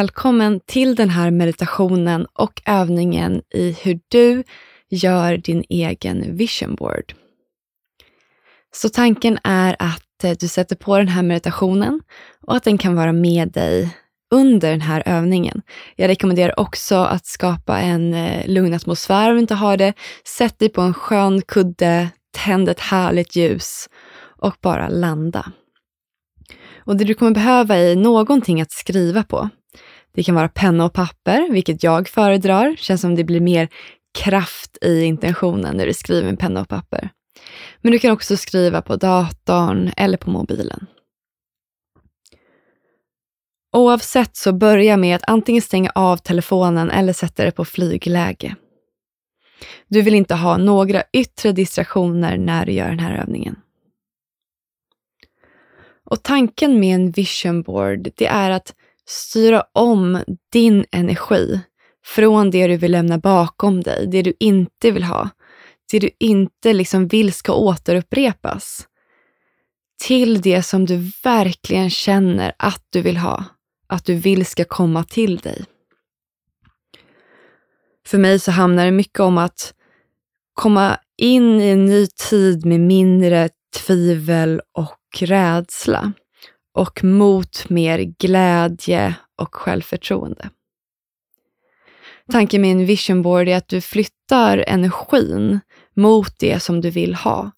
Välkommen till den här meditationen och övningen i hur du gör din egen vision board. Så tanken är att eh, du sätter på den här meditationen och att den kan vara med dig under den här övningen. Jag rekommenderar också att skapa en eh, lugn atmosfär om du inte har det. Sätt dig på en skön kudde, tänd ett härligt ljus och bara landa. Och det du kommer behöva är någonting att skriva på. Det kan vara penna och papper, vilket jag föredrar. Känns som det blir mer kraft i intentionen när du skriver med penna och papper. Men du kan också skriva på datorn eller på mobilen. Oavsett så börja med att antingen stänga av telefonen eller sätta det på flygläge. Du vill inte ha några yttre distraktioner när du gör den här övningen. Och tanken med en vision board, det är att styra om din energi från det du vill lämna bakom dig, det du inte vill ha, det du inte liksom vill ska återupprepas, till det som du verkligen känner att du vill ha, att du vill ska komma till dig. För mig så handlar det mycket om att komma in i en ny tid med mindre tvivel och rädsla och mot mer glädje och självförtroende. Tanken med en vision board är att du flyttar energin mot det som du vill ha.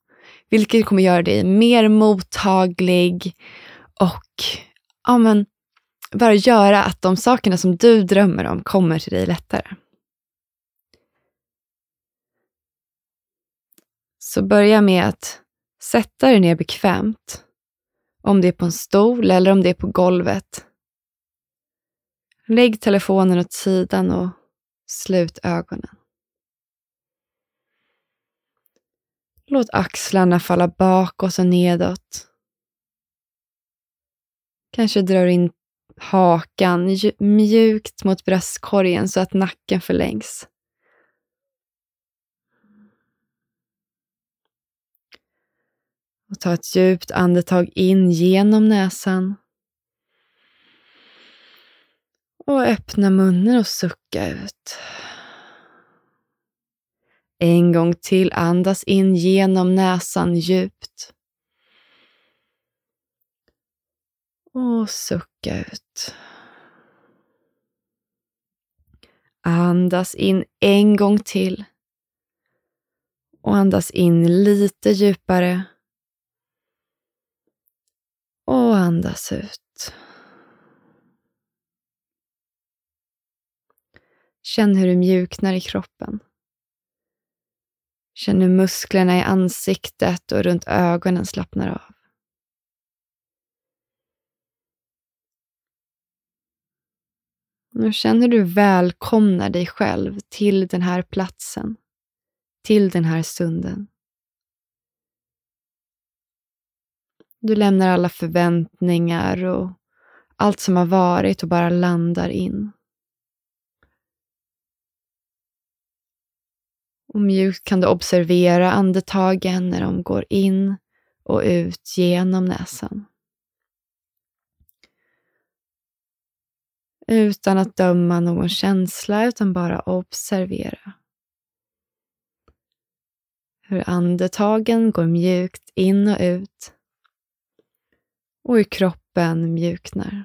Vilket kommer göra dig mer mottaglig och ja, men, bara göra att de sakerna som du drömmer om kommer till dig lättare. Så börja med att sätta dig ner bekvämt. Om det är på en stol eller om det är på golvet. Lägg telefonen åt sidan och slut ögonen. Låt axlarna falla bakåt och nedåt. Kanske drar in hakan mjukt mot bröstkorgen så att nacken förlängs. Och ta ett djupt andetag in genom näsan. Och öppna munnen och sucka ut. En gång till, andas in genom näsan djupt. Och sucka ut. Andas in en gång till. Och andas in lite djupare. Och andas ut. Känn hur du mjuknar i kroppen. Känn hur musklerna i ansiktet och runt ögonen slappnar av. Nu känner du välkomnar dig själv till den här platsen, till den här stunden. Du lämnar alla förväntningar och allt som har varit och bara landar in. Och mjukt kan du observera andetagen när de går in och ut genom näsan. Utan att döma någon känsla, utan bara observera. Hur andetagen går mjukt in och ut och hur kroppen mjuknar.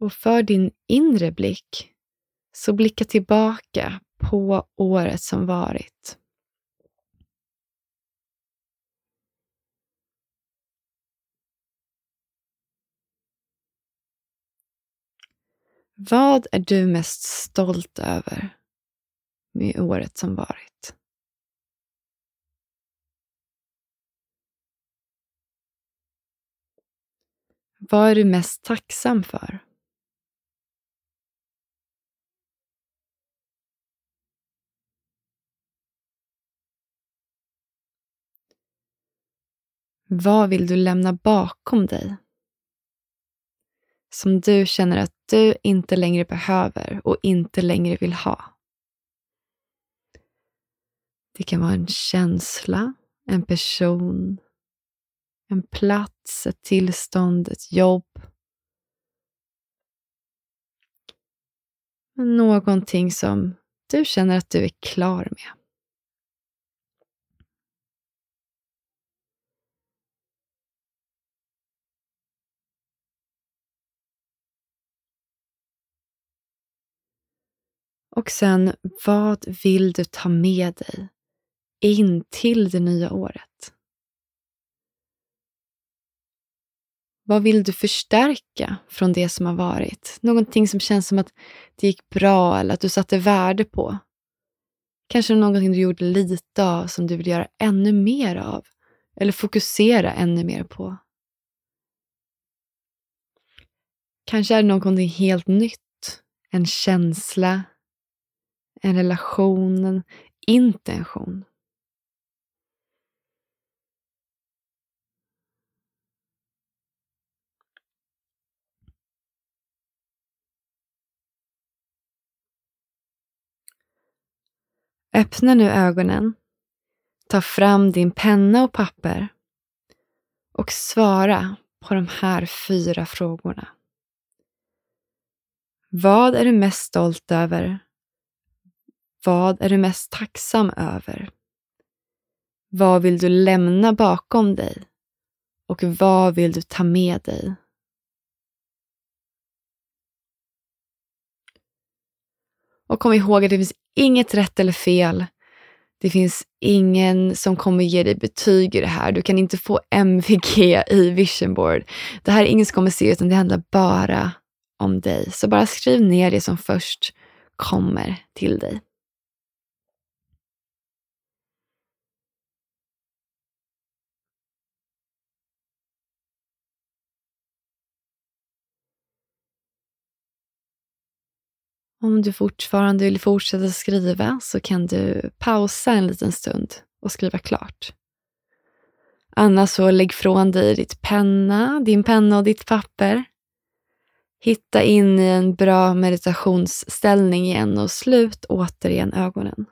Och för din inre blick, så blicka tillbaka på året som varit. Vad är du mest stolt över med året som varit? Vad är du mest tacksam för? Vad vill du lämna bakom dig? Som du känner att du inte längre behöver och inte längre vill ha. Det kan vara en känsla, en person en plats, ett tillstånd, ett jobb. Någonting som du känner att du är klar med. Och sen, vad vill du ta med dig in till det nya året? Vad vill du förstärka från det som har varit? Någonting som känns som att det gick bra eller att du satte värde på. Kanske någonting du gjorde lite av som du vill göra ännu mer av eller fokusera ännu mer på. Kanske är det någonting helt nytt, en känsla, en relation, en intention. Öppna nu ögonen. Ta fram din penna och papper och svara på de här fyra frågorna. Vad är du mest stolt över? Vad är du mest tacksam över? Vad vill du lämna bakom dig? Och vad vill du ta med dig? Och kom ihåg att det finns inget rätt eller fel. Det finns ingen som kommer ge dig betyg i det här. Du kan inte få MVG i Vision Board. Det här är ingen som kommer se, utan det handlar bara om dig. Så bara skriv ner det som först kommer till dig. Om du fortfarande vill fortsätta skriva så kan du pausa en liten stund och skriva klart. Annars så lägg från dig ditt penna, din penna och ditt papper. Hitta in i en bra meditationsställning igen och slut återigen ögonen.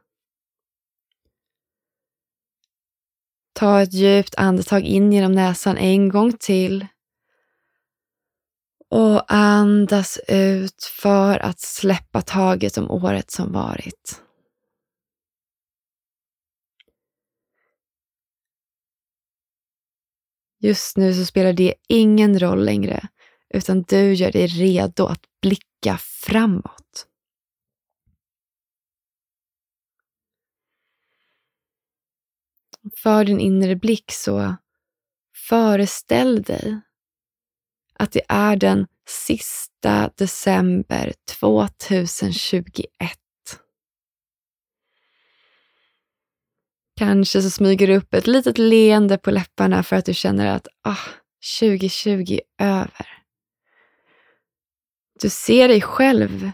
Ta ett djupt andetag in genom näsan en gång till och andas ut för att släppa taget om året som varit. Just nu så spelar det ingen roll längre, utan du gör dig redo att blicka framåt. För din inre blick så föreställ dig att det är den sista december 2021. Kanske så smyger du upp ett litet leende på läpparna för att du känner att ah, 2020 är över. Du ser dig själv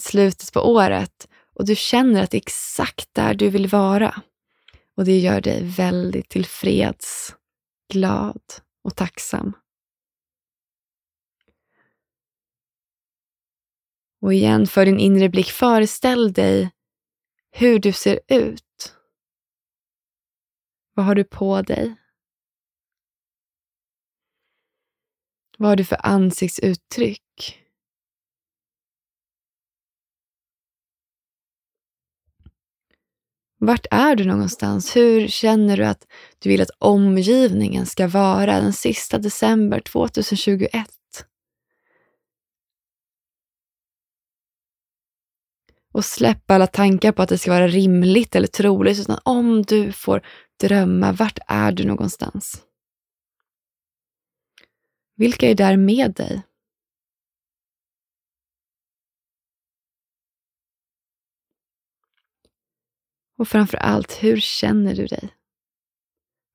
slutet på året och du känner att det är exakt där du vill vara. Och det gör dig väldigt tillfreds, glad och tacksam. Och igen, för din inre blick, föreställ dig hur du ser ut. Vad har du på dig? Vad har du för ansiktsuttryck? Vart är du någonstans? Hur känner du att du vill att omgivningen ska vara den sista december 2021? Och släpp alla tankar på att det ska vara rimligt eller troligt, utan om du får drömma, vart är du någonstans? Vilka är där med dig? Och framför allt, hur känner du dig?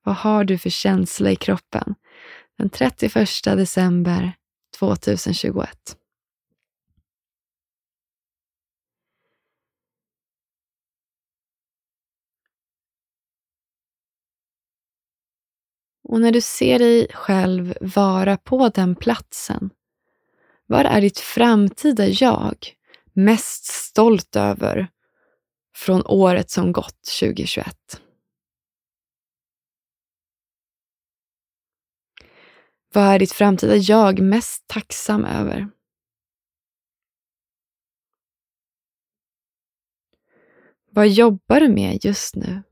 Vad har du för känsla i kroppen den 31 december 2021? Och när du ser dig själv vara på den platsen, vad är ditt framtida jag mest stolt över från året som gått 2021? Vad är ditt framtida jag mest tacksam över? Vad jobbar du med just nu?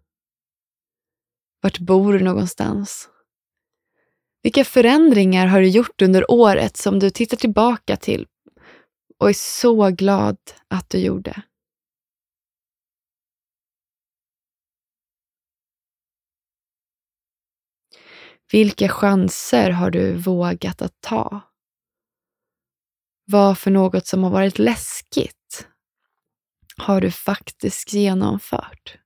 Vart bor du någonstans? Vilka förändringar har du gjort under året som du tittar tillbaka till och är så glad att du gjorde? Vilka chanser har du vågat att ta? Vad för något som har varit läskigt har du faktiskt genomfört?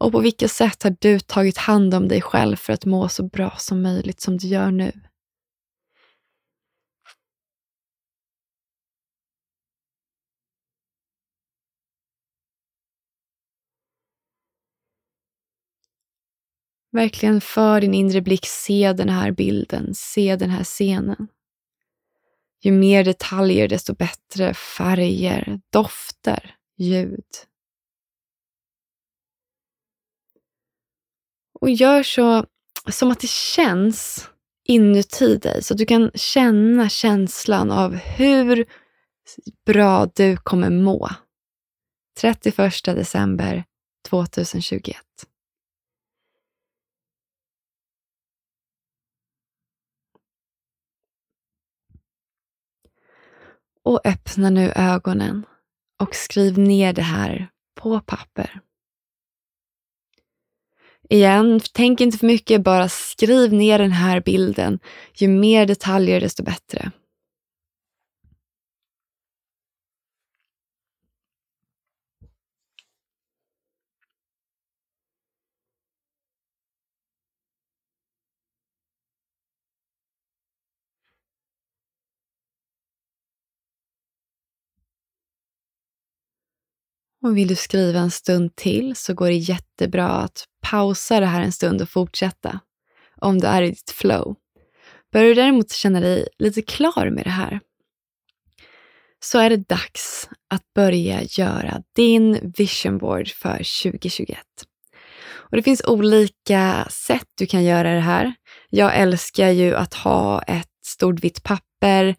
Och på vilka sätt har du tagit hand om dig själv för att må så bra som möjligt som du gör nu? Verkligen för din inre blick se den här bilden, se den här scenen. Ju mer detaljer desto bättre färger, dofter, ljud. Och gör så som att det känns inuti dig så att du kan känna känslan av hur bra du kommer må. 31 december 2021. Och öppna nu ögonen och skriv ner det här på papper. Igen, tänk inte för mycket, bara skriv ner den här bilden. Ju mer detaljer desto bättre. Och vill du skriva en stund till så går det jättebra att pausa det här en stund och fortsätta. Om du är i ditt flow. Börjar du däremot känna dig lite klar med det här så är det dags att börja göra din vision board för 2021. Och Det finns olika sätt du kan göra det här. Jag älskar ju att ha ett stort vitt papper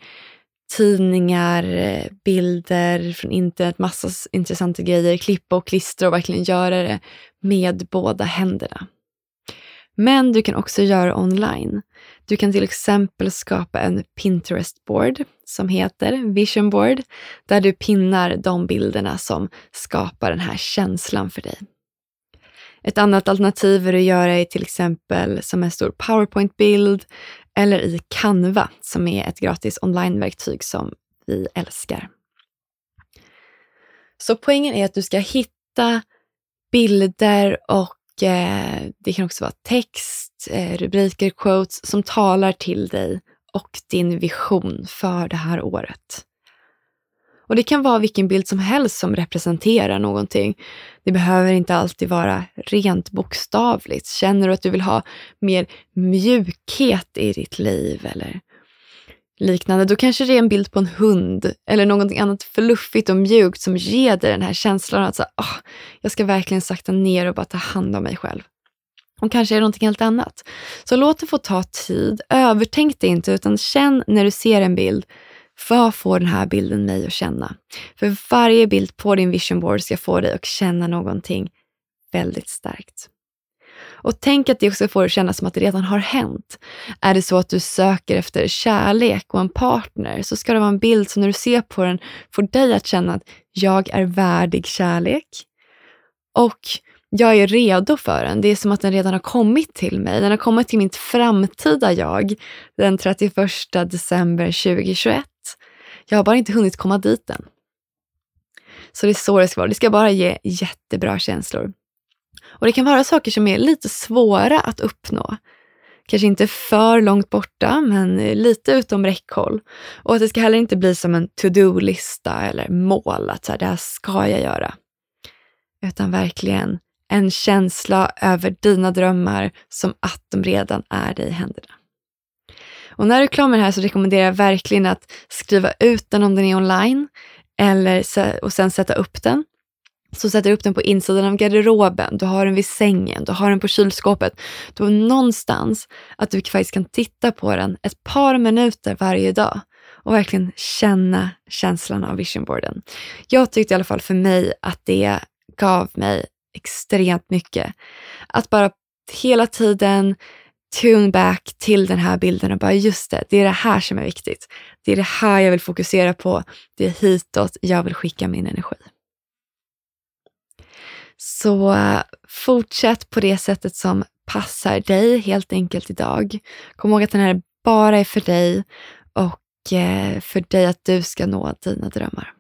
tidningar, eh, bilder från internet, massa intressanta grejer, klippa och klistra och verkligen göra det med båda händerna. Men du kan också göra online. Du kan till exempel skapa en Pinterest-board som heter Vision Board, där du pinnar de bilderna som skapar den här känslan för dig. Ett annat alternativ är att göra till exempel som en stor PowerPoint-bild eller i Canva som är ett gratis onlineverktyg som vi älskar. Så poängen är att du ska hitta bilder och eh, det kan också vara text, eh, rubriker, quotes som talar till dig och din vision för det här året. Och det kan vara vilken bild som helst som representerar någonting. Det behöver inte alltid vara rent bokstavligt. Känner du att du vill ha mer mjukhet i ditt liv eller liknande, då kanske det är en bild på en hund eller någonting annat fluffigt och mjukt som ger dig den här känslan att så, oh, jag ska verkligen sakta ner och bara ta hand om mig själv. Och kanske är det någonting helt annat. Så låt det få ta tid. Övertänk det inte utan känn när du ser en bild vad får den här bilden mig att känna? För varje bild på din vision board ska få dig att känna någonting väldigt starkt. Och tänk att det också får dig att känna som att det redan har hänt. Är det så att du söker efter kärlek och en partner så ska det vara en bild som när du ser på den får dig att känna att jag är värdig kärlek och jag är redo för den. Det är som att den redan har kommit till mig. Den har kommit till mitt framtida jag den 31 december 2021. Jag har bara inte hunnit komma dit än. Så det är så det ska vara. Det ska bara ge jättebra känslor. Och det kan vara saker som är lite svåra att uppnå. Kanske inte för långt borta, men lite utom räckhåll. Och att det ska heller inte bli som en to-do-lista eller mål, att så här, det här ska jag göra. Utan verkligen en känsla över dina drömmar som att de redan är dig i händerna. Och när du är klar med det här så rekommenderar jag verkligen att skriva ut den om den är online eller, och sen sätta upp den. Så sätter du upp den på insidan av garderoben, du har den vid sängen, du har den på kylskåpet. Du har någonstans att du faktiskt kan titta på den ett par minuter varje dag och verkligen känna känslan av visionboarden. Jag tyckte i alla fall för mig att det gav mig extremt mycket. Att bara hela tiden tune back till den här bilden och bara just det, det är det här som är viktigt. Det är det här jag vill fokusera på. Det är hitåt jag vill skicka min energi. Så fortsätt på det sättet som passar dig helt enkelt idag. Kom ihåg att den här bara är för dig och eh, för dig att du ska nå dina drömmar.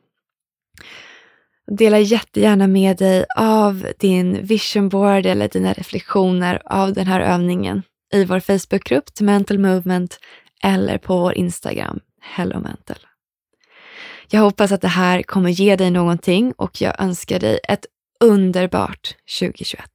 Dela jättegärna med dig av din vision board eller dina reflektioner av den här övningen i vår Facebookgrupp till Mental Movement eller på vår Instagram, Hello Mental. Jag hoppas att det här kommer ge dig någonting och jag önskar dig ett underbart 2021.